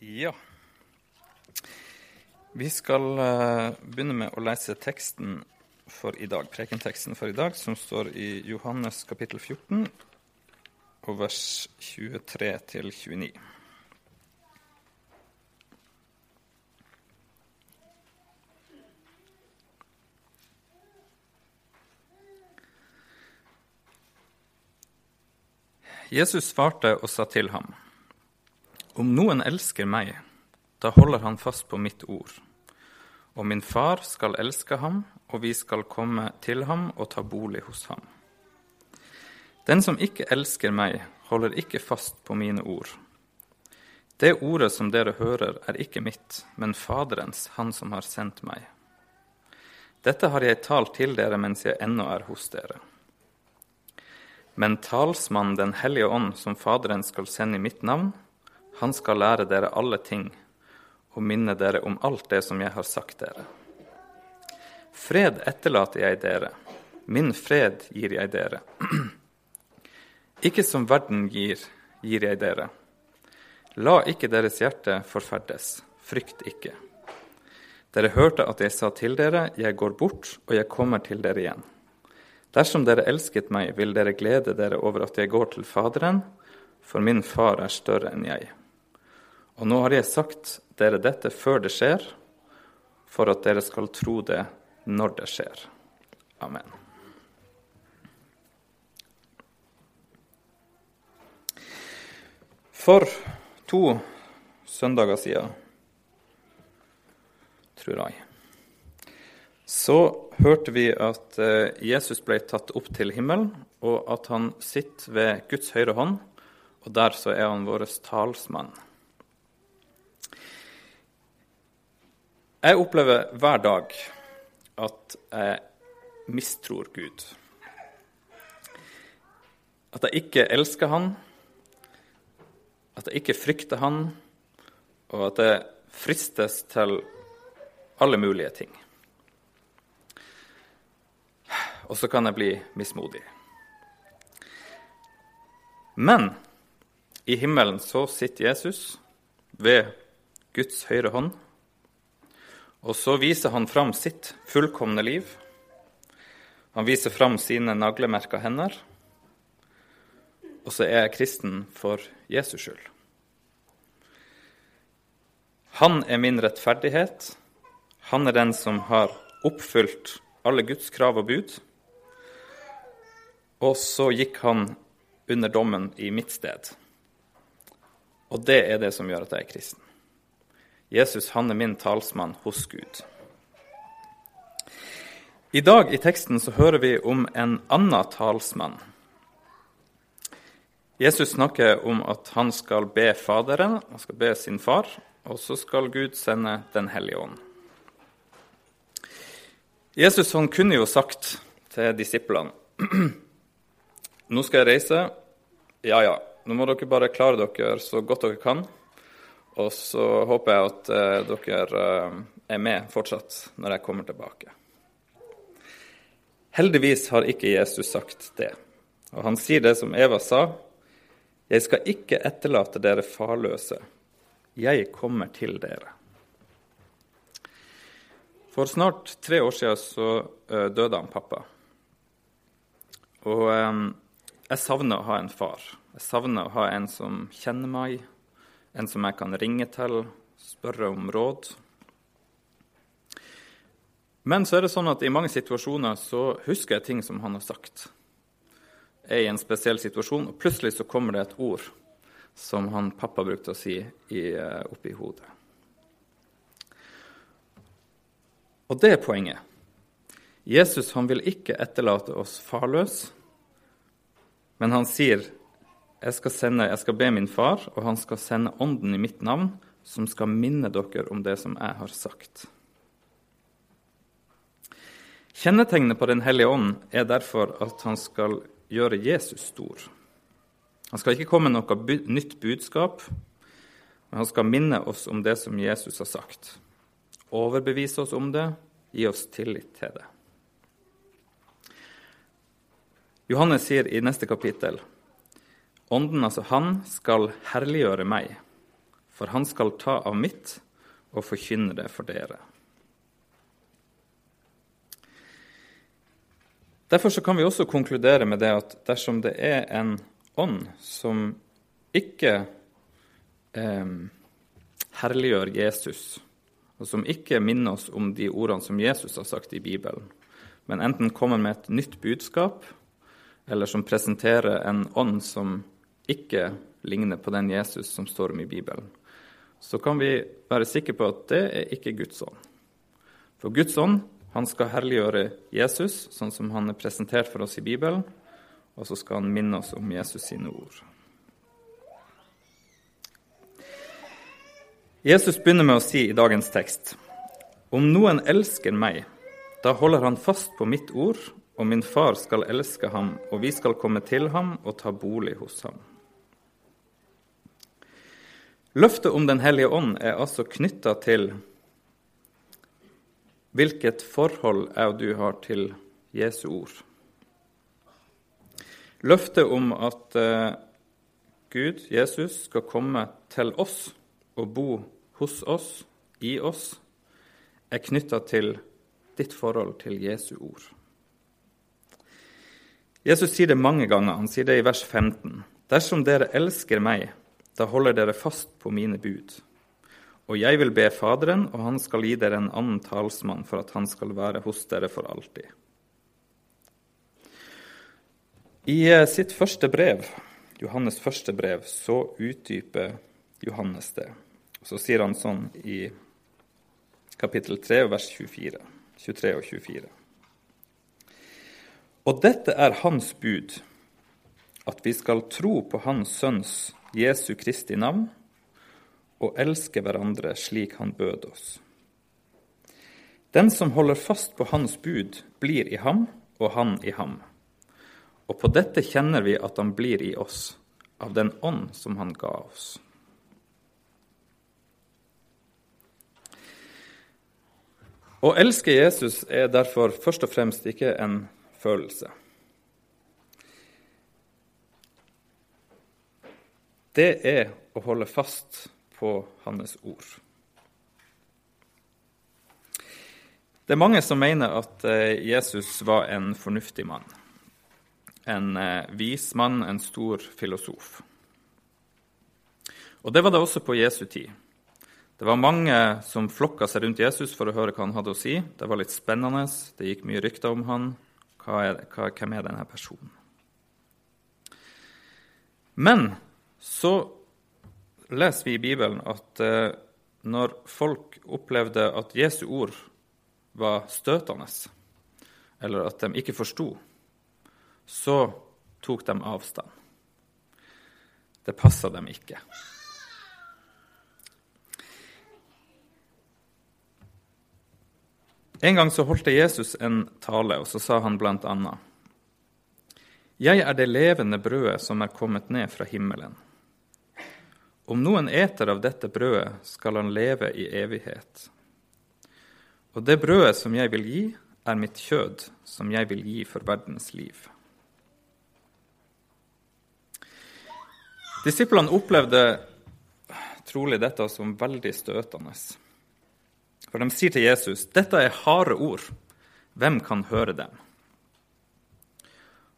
Ja. Vi skal uh, begynne med å lese teksten for i dag, prekenteksten for i dag, som står i Johannes kapittel 14 og vers 23 til 29. Jesus svarte og sa til ham:" Om noen elsker meg, da holder han fast på mitt ord. Og min far skal elske ham, og vi skal komme til ham og ta bolig hos ham. Den som ikke elsker meg, holder ikke fast på mine ord. Det ordet som dere hører, er ikke mitt, men Faderens, Han som har sendt meg. Dette har jeg talt til dere mens jeg ennå er hos dere. Men talsmannen Den hellige ånd, som Faderen skal sende i mitt navn, han skal lære dere alle ting og minne dere om alt det som jeg har sagt dere. Fred etterlater jeg dere, min fred gir jeg dere. Ikke som verden gir, gir jeg dere. La ikke deres hjerte forferdes, frykt ikke. Dere hørte at jeg sa til dere, jeg går bort, og jeg kommer til dere igjen. Dersom dere elsket meg, vil dere glede dere over at jeg går til Faderen, for min far er større enn jeg. Og nå har jeg sagt dere dette før det skjer, for at dere skal tro det når det skjer. Amen. For to søndager siden, tror jeg, så hørte vi at eh, Jesus ble tatt opp til himmelen, og at han sitter ved Guds høyre hånd, og der så er han vår talsmann. Jeg opplever hver dag at jeg mistror Gud. At jeg ikke elsker Han, at jeg ikke frykter Han, og at jeg fristes til alle mulige ting. Og så kan jeg bli mismodig. Men i himmelen så sitter Jesus ved Guds høyre hånd og så viser han fram sitt fullkomne liv. Han viser fram sine naglemerka hender. Og så er jeg kristen for Jesus skyld. Han er min rettferdighet. Han er den som har oppfylt alle Guds krav og bud. Og så gikk han under dommen i mitt sted. Og det er det som gjør at jeg er kristen. Jesus han er min talsmann hos Gud. I dag i teksten så hører vi om en annen talsmann. Jesus snakker om at han skal be Faderen, han skal be sin far, og så skal Gud sende Den hellige ånd. Jesus han kunne jo sagt til disiplene Nå skal jeg reise. Ja, ja, nå må dere bare klare dere så godt dere kan. Og så håper jeg at eh, dere eh, er med fortsatt når jeg kommer tilbake. Heldigvis har ikke Jesus sagt det. Og han sier det som Eva sa. Jeg skal ikke etterlate dere farløse. Jeg kommer til dere. For snart tre år siden så uh, døde han pappa. Og jeg savner å ha en far. Jeg savner å ha en som kjenner meg, en som jeg kan ringe til, spørre om råd. Men så er det sånn at i mange situasjoner så husker jeg ting som han har sagt. Jeg er i en spesiell situasjon, og plutselig så kommer det et ord som han pappa brukte å si i, eh, oppi hodet. Og det er poenget. Jesus han vil ikke etterlate oss farløse, men han sier jeg skal, sende, jeg skal be min far, og han skal sende Ånden i mitt navn, som skal minne dere om det som jeg har sagt. Kjennetegnet på Den hellige ånd er derfor at han skal gjøre Jesus stor. Han skal ikke komme med noe nytt budskap, men han skal minne oss om det som Jesus har sagt. Overbevise oss om det, gi oss tillit til det. Johannes sier i neste kapittel Ånden, altså han, skal herliggjøre meg, for han skal ta av mitt og forkynne det for dere. Derfor kan vi også konkludere med det at dersom det er en ånd som ikke eh, herliggjør Jesus, og som ikke minner oss om de ordene som Jesus har sagt i Bibelen, men enten kommer med et nytt budskap, eller som presenterer en ånd som ikke ligner på den Jesus som står om i Bibelen, så kan vi være sikre på at det er ikke Guds ånd. For Guds ånd han skal herliggjøre Jesus, sånn som han er presentert for oss i Bibelen, og så skal han minne oss om Jesus sine ord. Jesus begynner med å si i dagens tekst.: Om noen elsker meg, da holder han fast på mitt ord, og min far skal elske ham, og vi skal komme til ham og ta bolig hos ham. Løftet om Den hellige ånd er altså knytta til hvilket forhold jeg og du har til Jesu ord. Løftet om at uh, Gud, Jesus, skal komme til oss og bo hos oss, i oss, er knytta til ditt forhold til Jesu ord. Jesus sier det mange ganger. Han sier det i vers 15. Dersom dere elsker meg, da holder dere fast på mine bud. Og jeg vil be Faderen, og han skal gi dere en annen talsmann for at han skal være hos dere for alltid. I eh, sitt første brev, Johannes' første brev, så utdyper Johannes det. Så sier han sånn i kapittel 3, vers 24, 23 og 24. Og dette er hans bud, at vi skal tro på Hans Sønns Jesu Kristi navn og elske hverandre slik han bød oss. Den som holder fast på Hans bud, blir i ham og han i ham. Og på dette kjenner vi at han blir i oss, av den ånd som han ga oss. Å elske Jesus er derfor først og fremst ikke en følelse. Det er å holde fast på hans ord. Det er mange som mener at eh, Jesus var en fornuftig mann. En eh, vis mann, en stor filosof. Og det var det også på Jesu tid. Det var mange som flokka seg rundt Jesus for å høre hva han hadde å si. Det var litt spennende, det gikk mye rykter om han. Hva er, hva, hvem er denne personen? Men så leser vi i Bibelen at eh, når folk opplevde at Jesu ord var støtende, eller at de ikke forsto, så tok de avstand. Det passa dem ikke. En gang så holdt Jesus en tale, og så sa han blant annet Jeg er det levende brødet som er kommet ned fra himmelen. Om noen eter av dette brødet, skal han leve i evighet. Og det brødet som jeg vil gi, er mitt kjød, som jeg vil gi for verdens liv. Disiplene opplevde trolig dette som veldig støtende. For de sier til Jesus, 'Dette er harde ord. Hvem kan høre dem?'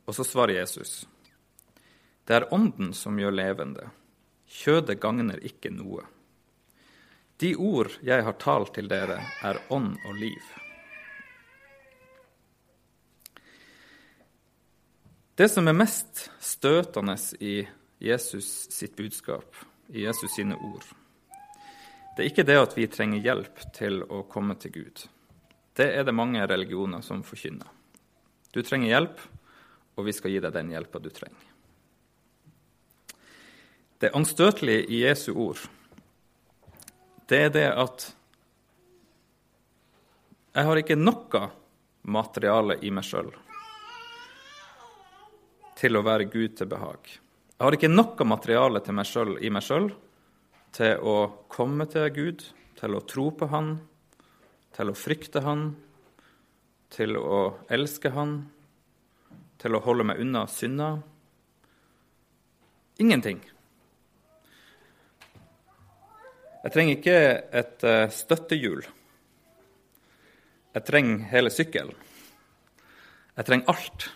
Og så svarer Jesus, 'Det er Ånden som gjør levende. Kjødet gagner ikke noe.' De ord jeg har talt til dere, er ånd og liv. Det som er mest støtende i Jesus sitt budskap, i Jesus sine ord, det er ikke det at vi trenger hjelp til å komme til Gud. Det er det mange religioner som forkynner. Du trenger hjelp, og vi skal gi deg den hjelpa du trenger. Det anstøtelige i Jesu ord, det er det at jeg har ikke noe materiale i meg sjøl til å være Gud til behag. Jeg har ikke noe materiale til meg selv, i meg sjøl til å komme til Gud, til å tro på Han, til å frykte Han, til å elske Han, til å holde meg unna synder. Ingenting. Jeg trenger ikke et uh, støttehjul. Jeg trenger hele sykkelen. Jeg trenger alt.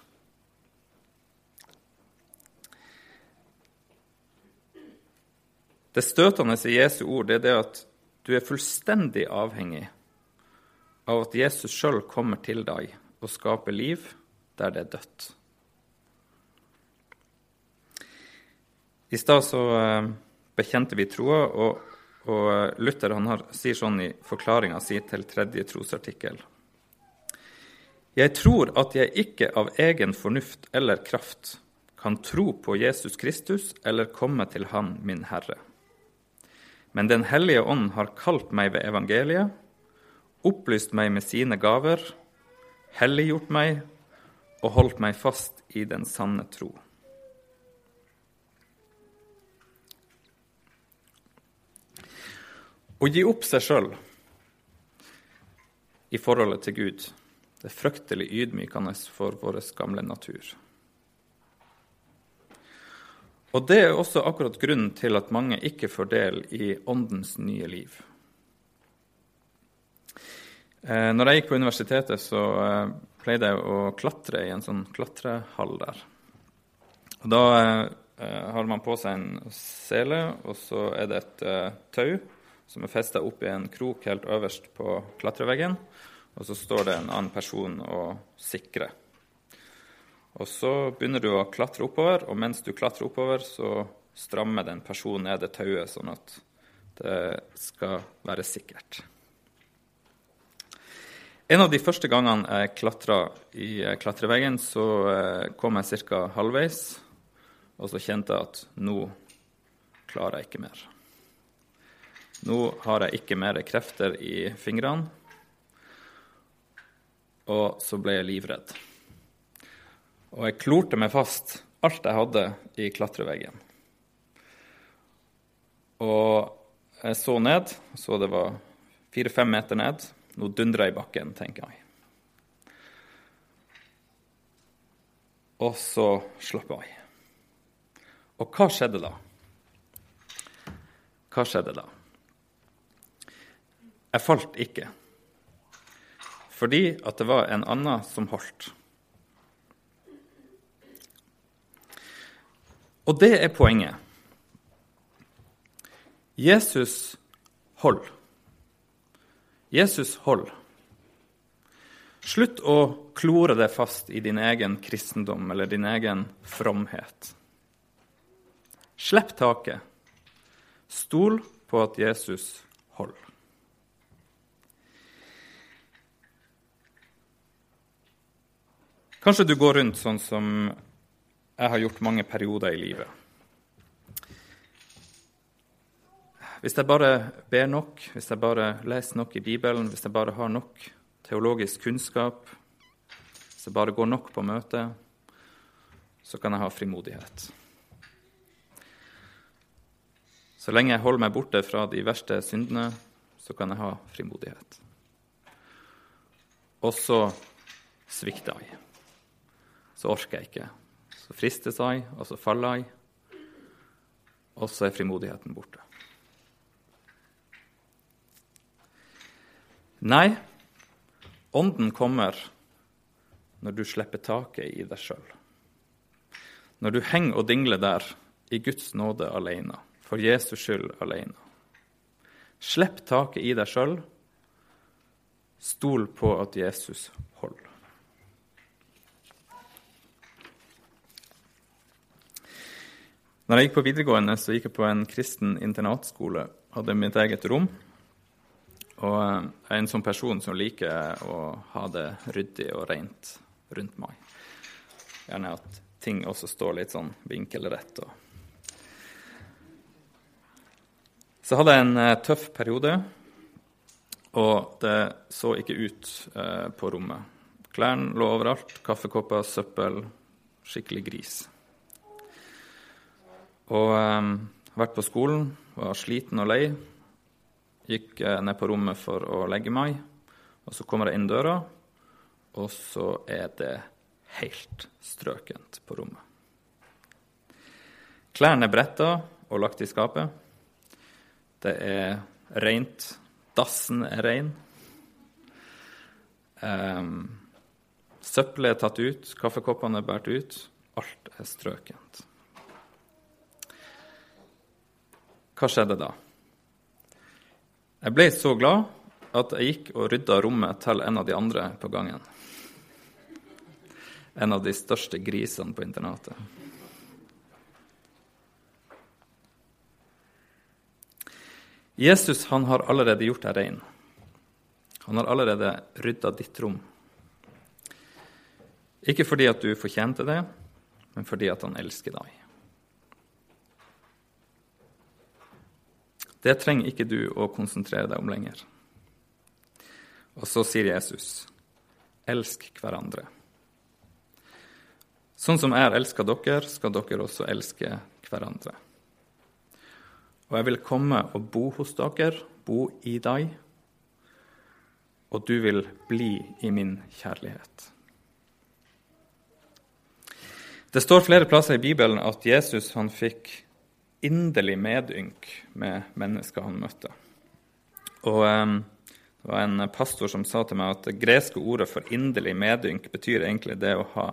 Det støtende i Jesu ord det er det at du er fullstendig avhengig av at Jesus sjøl kommer til deg og skaper liv der det er dødt. I stad så eh, bekjente vi troa, og, og, Luther han har, sier sånn i forklaringa si til tredje trosartikkel. Jeg tror at jeg ikke av egen fornuft eller kraft kan tro på Jesus Kristus eller komme til Han, min Herre. Men Den hellige ånd har kalt meg ved evangeliet, opplyst meg med sine gaver, helliggjort meg og holdt meg fast i den sanne tro. Å gi opp seg sjøl i forholdet til Gud det er fryktelig ydmykende for vår gamle natur. Og Det er også akkurat grunnen til at mange ikke får del i Åndens nye liv. Eh, når jeg gikk på universitetet, så eh, pleide jeg å klatre i en sånn klatrehall der. Og Da eh, har man på seg en sele, og så er det et tau som er festa opp i en krok helt øverst på klatreveggen. Og så står det en annen person og sikrer. Og så begynner du å klatre oppover, og mens du klatrer oppover, så strammer den personen ned det tauet, sånn at det skal være sikkert. En av de første gangene jeg klatra i klatreveggen, så eh, kom jeg ca. halvveis, og så kjente jeg at nå klarer jeg ikke mer. Nå har jeg ikke mer krefter i fingrene, og så ble jeg livredd. Og jeg klorte meg fast alt jeg hadde i klatreveggen. Og jeg så ned, så det var fire-fem meter ned. Nå dundrer jeg i bakken, tenker jeg. Og så slapp jeg. Og hva skjedde da? Hva skjedde da? Jeg falt ikke, fordi at det var en annen som holdt. Og det er poenget. Jesus hold. Jesus hold. Slutt å klore deg fast i din egen kristendom eller din egen fromhet. Slipp taket. Stol på at Jesus holder. Kanskje du går rundt sånn som jeg har gjort mange perioder i livet. Hvis jeg bare ber nok, hvis jeg bare leser nok i Bibelen, hvis jeg bare har nok teologisk kunnskap, hvis jeg bare går nok på møte, så kan jeg ha frimodighet. Så lenge jeg holder meg borte fra de verste syndene, så kan jeg ha frimodighet. Og så svikter jeg. Så orker jeg ikke så fristes jeg, og så faller jeg, og så er frimodigheten borte. Nei, Ånden kommer når du slipper taket i deg sjøl. Når du henger og dingler der i Guds nåde alene, for Jesus skyld alene. Slipp taket i deg sjøl. Stol på at Jesus holder. Når jeg gikk på videregående, så gikk jeg på en kristen internatskole. Hadde mitt eget rom. Og jeg er en sånn person som liker å ha det ryddig og rent rundt meg. Gjerne at ting også står litt sånn vinkelrett. Så hadde jeg en eh, tøff periode, og det så ikke ut eh, på rommet. Klærne lå overalt, kaffekopper, søppel. Skikkelig gris. Og um, vært på skolen, var sliten og lei. Gikk uh, ned på rommet for å legge meg. Og så kommer jeg inn døra, og så er det helt strøkent på rommet. Klærne er bretta og lagt i skapet. Det er rent. Dassen er ren. Um, søppelet er tatt ut, kaffekoppene er båret ut. Alt er strøkent. Hva skjedde da? Jeg ble så glad at jeg gikk og rydda rommet til en av de andre på gangen. En av de største grisene på internatet. Jesus han har allerede gjort deg rein. Han har allerede rydda ditt rom. Ikke fordi at du fortjente det, men fordi at han elsker deg. Det trenger ikke du å konsentrere deg om lenger. Og så sier Jesus, elsk hverandre. Sånn som jeg elska dere, skal dere også elske hverandre. Og jeg vil komme og bo hos dere, bo i deg, og du vil bli i min kjærlighet. Det står flere plasser i Bibelen at Jesus han fikk inderlig medynk med mennesker han møtte. Og um, Det var en pastor som sa til meg at det greske ordet for inderlig medynk betyr egentlig det å ha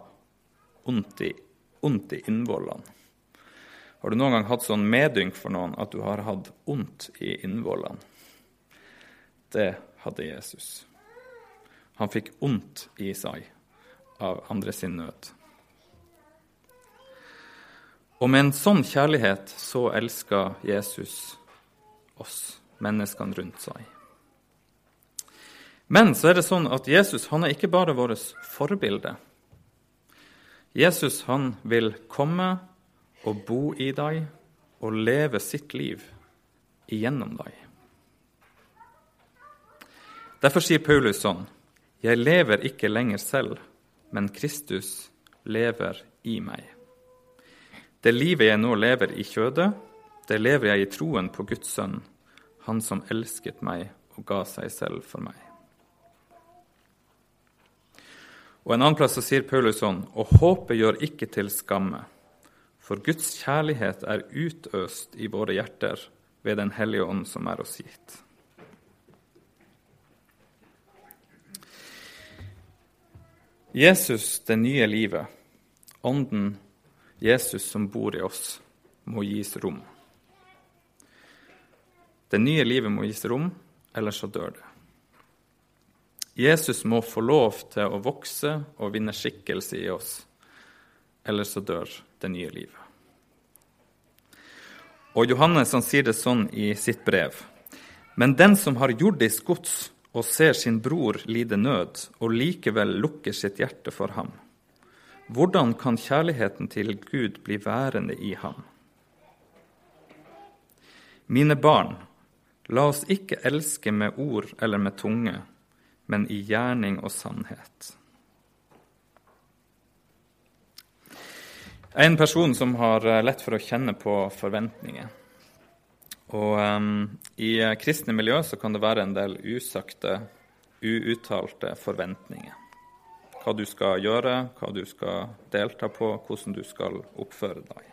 ondt i, ondt i innvollene. Har du noen gang hatt sånn medynk for noen at du har hatt ondt i innvollene? Det hadde Jesus. Han fikk ondt i seg av andre sin nød. Og med en sånn kjærlighet så elsker Jesus oss, menneskene rundt seg. Men så er det sånn at Jesus han er ikke bare vårt forbilde. Jesus han vil komme og bo i deg og leve sitt liv igjennom deg. Derfor sier Paulus sånn.: Jeg lever ikke lenger selv, men Kristus lever i meg. Det livet jeg nå lever i kjødet, det lever jeg i troen på Guds sønn, Han som elsket meg og ga seg selv for meg. Og En annen plass så sier Paulus sånn.: Og håpet gjør ikke til skamme. For Guds kjærlighet er utøst i våre hjerter ved Den hellige ånd som er oss gitt. Jesus, det nye livet, ånden Jesus som bor i oss, må gis rom. Det nye livet må gis rom, ellers så dør det. Jesus må få lov til å vokse og vinne skikkelse i oss, ellers så dør det nye livet. Og Johannes han sier det sånn i sitt brev. Men den som har jordisk gods og ser sin bror lide nød, og likevel lukker sitt hjerte for ham, hvordan kan kjærligheten til Gud bli værende i ham? Mine barn, la oss ikke elske med ord eller med tunge, men i gjerning og sannhet. En person som har eh, lett for å kjenne på forventninger. Og um, I kristne miljø så kan det være en del usagte, uuttalte forventninger. Hva du skal gjøre, hva du skal delta på, hvordan du skal oppføre deg.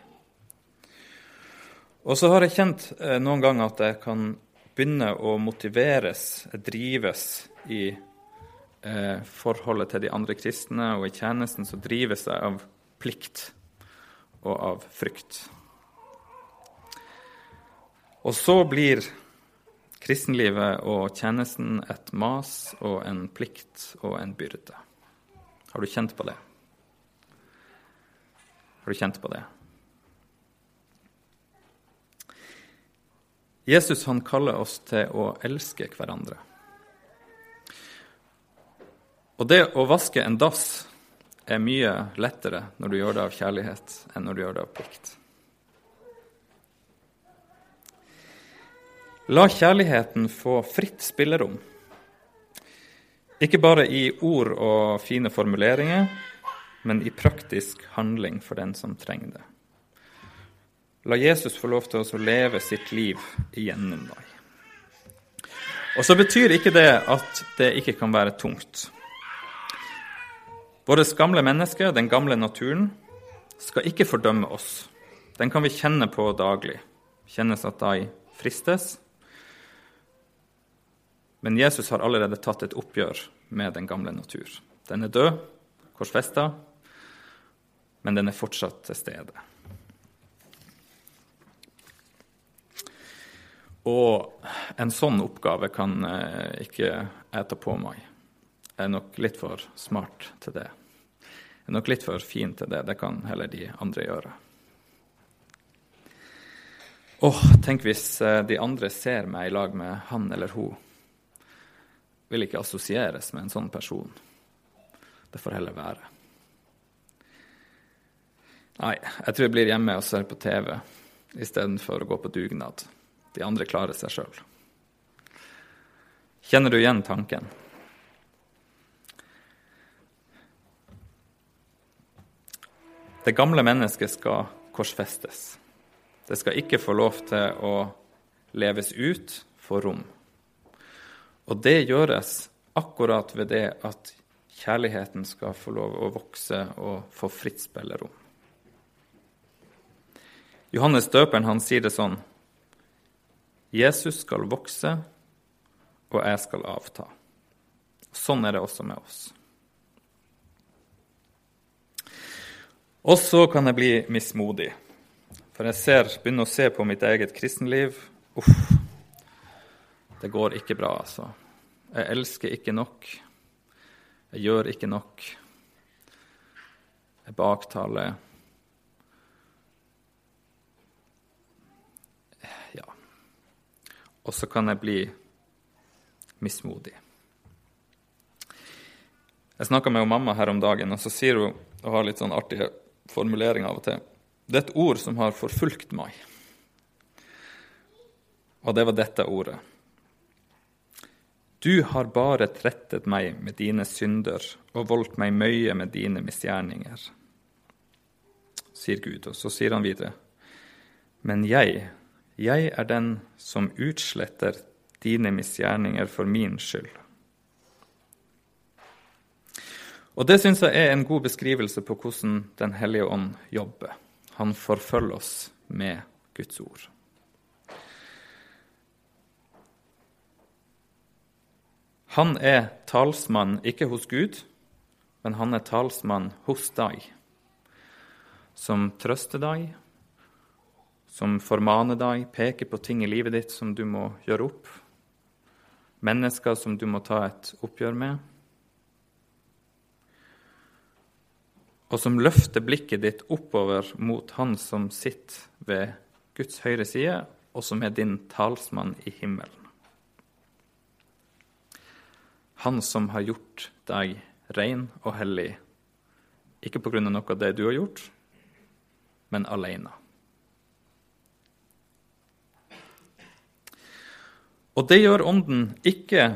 Og så har jeg kjent eh, noen ganger at jeg kan begynne å motiveres, drives i eh, forholdet til de andre kristne og i tjenesten, så drives jeg av plikt og av frykt. Og så blir kristenlivet og tjenesten et mas og en plikt og en byrde. Har du kjent på det? Har du kjent på det? Jesus han kaller oss til å elske hverandre. Og det å vaske en dass er mye lettere når du gjør det av kjærlighet, enn når du gjør det av plikt. La kjærligheten få fritt spillerom. Ikke bare i ord og fine formuleringer, men i praktisk handling for den som trenger det. La Jesus få lov til å leve sitt liv igjennom deg. Og så betyr ikke det at det ikke kan være tungt. Vårt gamle menneske, den gamle naturen, skal ikke fordømme oss. Den kan vi kjenne på daglig. Kjennes at de fristes. Men Jesus har allerede tatt et oppgjør med den gamle natur. Den er død, korsfesta, men den er fortsatt til stede. Og en sånn oppgave kan eh, ikke jeg ta på meg. Jeg er nok litt for smart til det. Jeg er nok litt for fin til det. Det kan heller de andre gjøre. Åh, tenk hvis eh, de andre ser meg i lag med han eller hun. Vil ikke assosieres med en sånn person. Det får heller være. Nei, jeg tror jeg blir hjemme og ser på TV istedenfor å gå på dugnad. De andre klarer seg sjøl. Kjenner du igjen tanken? Det gamle mennesket skal korsfestes. Det skal ikke få lov til å leves ut for rom. Og det gjøres akkurat ved det at kjærligheten skal få lov å vokse og få fritt spillerom. Johannes døperen han sier det sånn Jesus skal vokse, og jeg skal avta. Sånn er det også med oss. Og så kan jeg bli mismodig, for jeg ser, begynner å se på mitt eget kristenliv. Uff, det går ikke bra, altså. Jeg elsker ikke nok. Jeg gjør ikke nok. Jeg baktaler. Ja. og så kan jeg bli mismodig. Jeg snakka med mamma her om dagen, og så sier hun og har litt sånn artige formuleringer av og til. Det er et ord som har forfulgt meg. Og det var dette ordet. Du har bare trettet meg med dine synder og voldt meg møye med dine misgjerninger, sier Gud. Og så sier han videre. Men jeg jeg er den som utsletter dine misgjerninger for min skyld. Og Det syns jeg er en god beskrivelse på hvordan Den hellige ånd jobber. Han forfølger oss med Guds ord. Han er talsmann ikke hos Gud, men han er talsmann hos deg, som trøster deg, som formaner deg, peker på ting i livet ditt som du må gjøre opp, mennesker som du må ta et oppgjør med, og som løfter blikket ditt oppover mot Han som sitter ved Guds høyre side, og som er din talsmann i himmelen. Han som har gjort deg ren og hellig, ikke på grunn av noe av det du har gjort, men alene. Og det gjør Ånden ikke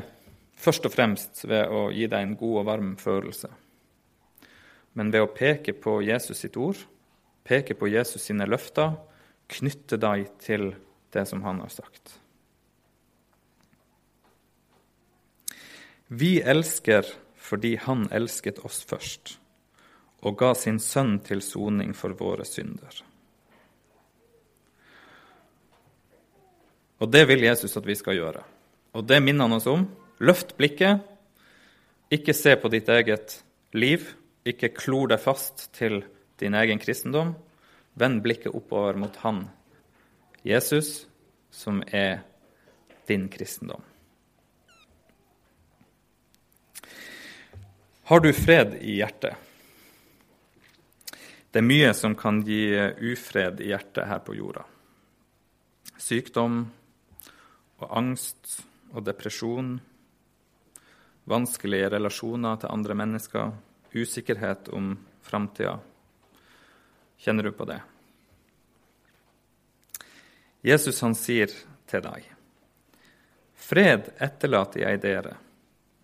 først og fremst ved å gi deg en god og varm følelse, men ved å peke på Jesus sitt ord, peke på Jesus sine løfter, knytte deg til det som han har sagt. Vi elsker fordi han elsket oss først og ga sin sønn til soning for våre synder. Og det vil Jesus at vi skal gjøre. Og det minner han oss om. Løft blikket. Ikke se på ditt eget liv. Ikke klor deg fast til din egen kristendom. Vend blikket oppover mot Han, Jesus, som er din kristendom. Har du fred i hjertet? Det er mye som kan gi ufred i hjertet her på jorda. Sykdom, og angst og depresjon, vanskelige relasjoner til andre mennesker, usikkerhet om framtida. Kjenner du på det? Jesus han sier til deg, Fred etterlater jeg dere,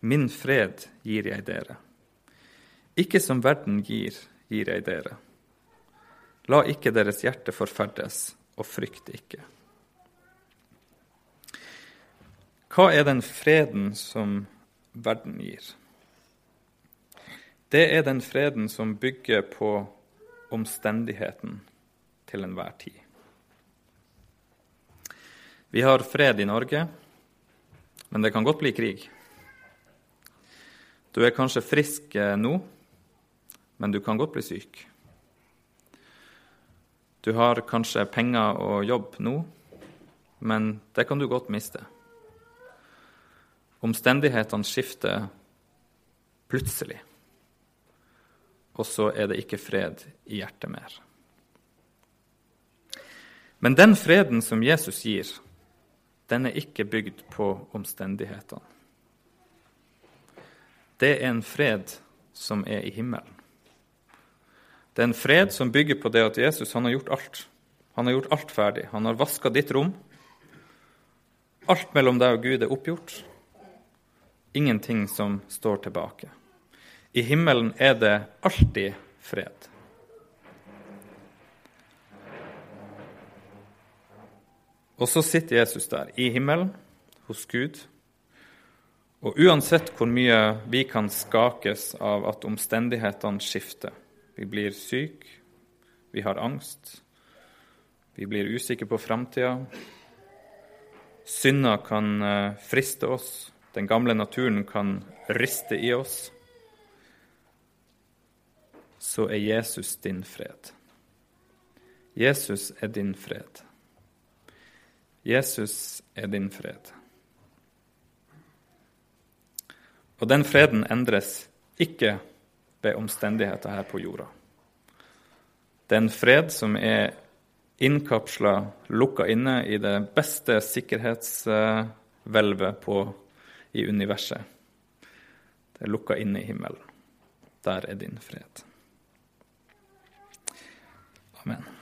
min fred gir jeg dere. Ikke som verden gir, gir jeg dere. La ikke deres hjerte forferdes, og frykt ikke. Hva er den freden som verden gir? Det er den freden som bygger på omstendigheten til enhver tid. Vi har fred i Norge, men det kan godt bli krig. Du er kanskje frisk eh, nå, men du kan godt bli syk. Du har kanskje penger og jobb nå, men det kan du godt miste. Omstendighetene skifter plutselig, og så er det ikke fred i hjertet mer. Men den freden som Jesus gir, den er ikke bygd på omstendighetene. Det er en fred som er i himmelen. Det er en fred som bygger på det at Jesus han har gjort alt. Han har gjort alt ferdig. Han har vaska ditt rom. Alt mellom deg og Gud er oppgjort. Ingenting som står tilbake. I himmelen er det alltid fred. Og så sitter Jesus der, i himmelen, hos Gud. Og uansett hvor mye vi kan skakes av at omstendighetene skifter Vi blir syke, vi har angst, vi blir usikre på framtida. Synda kan eh, friste oss, den gamle naturen kan riste i oss. Så er Jesus din fred. Jesus er din fred. Jesus er din fred. Og den freden endres ikke ved omstendigheter her på jorda. Det er en fred som er innkapsla, lukka inne i det beste sikkerhetshvelvet i universet. Det er lukka inne i himmelen. Der er din fred. Amen.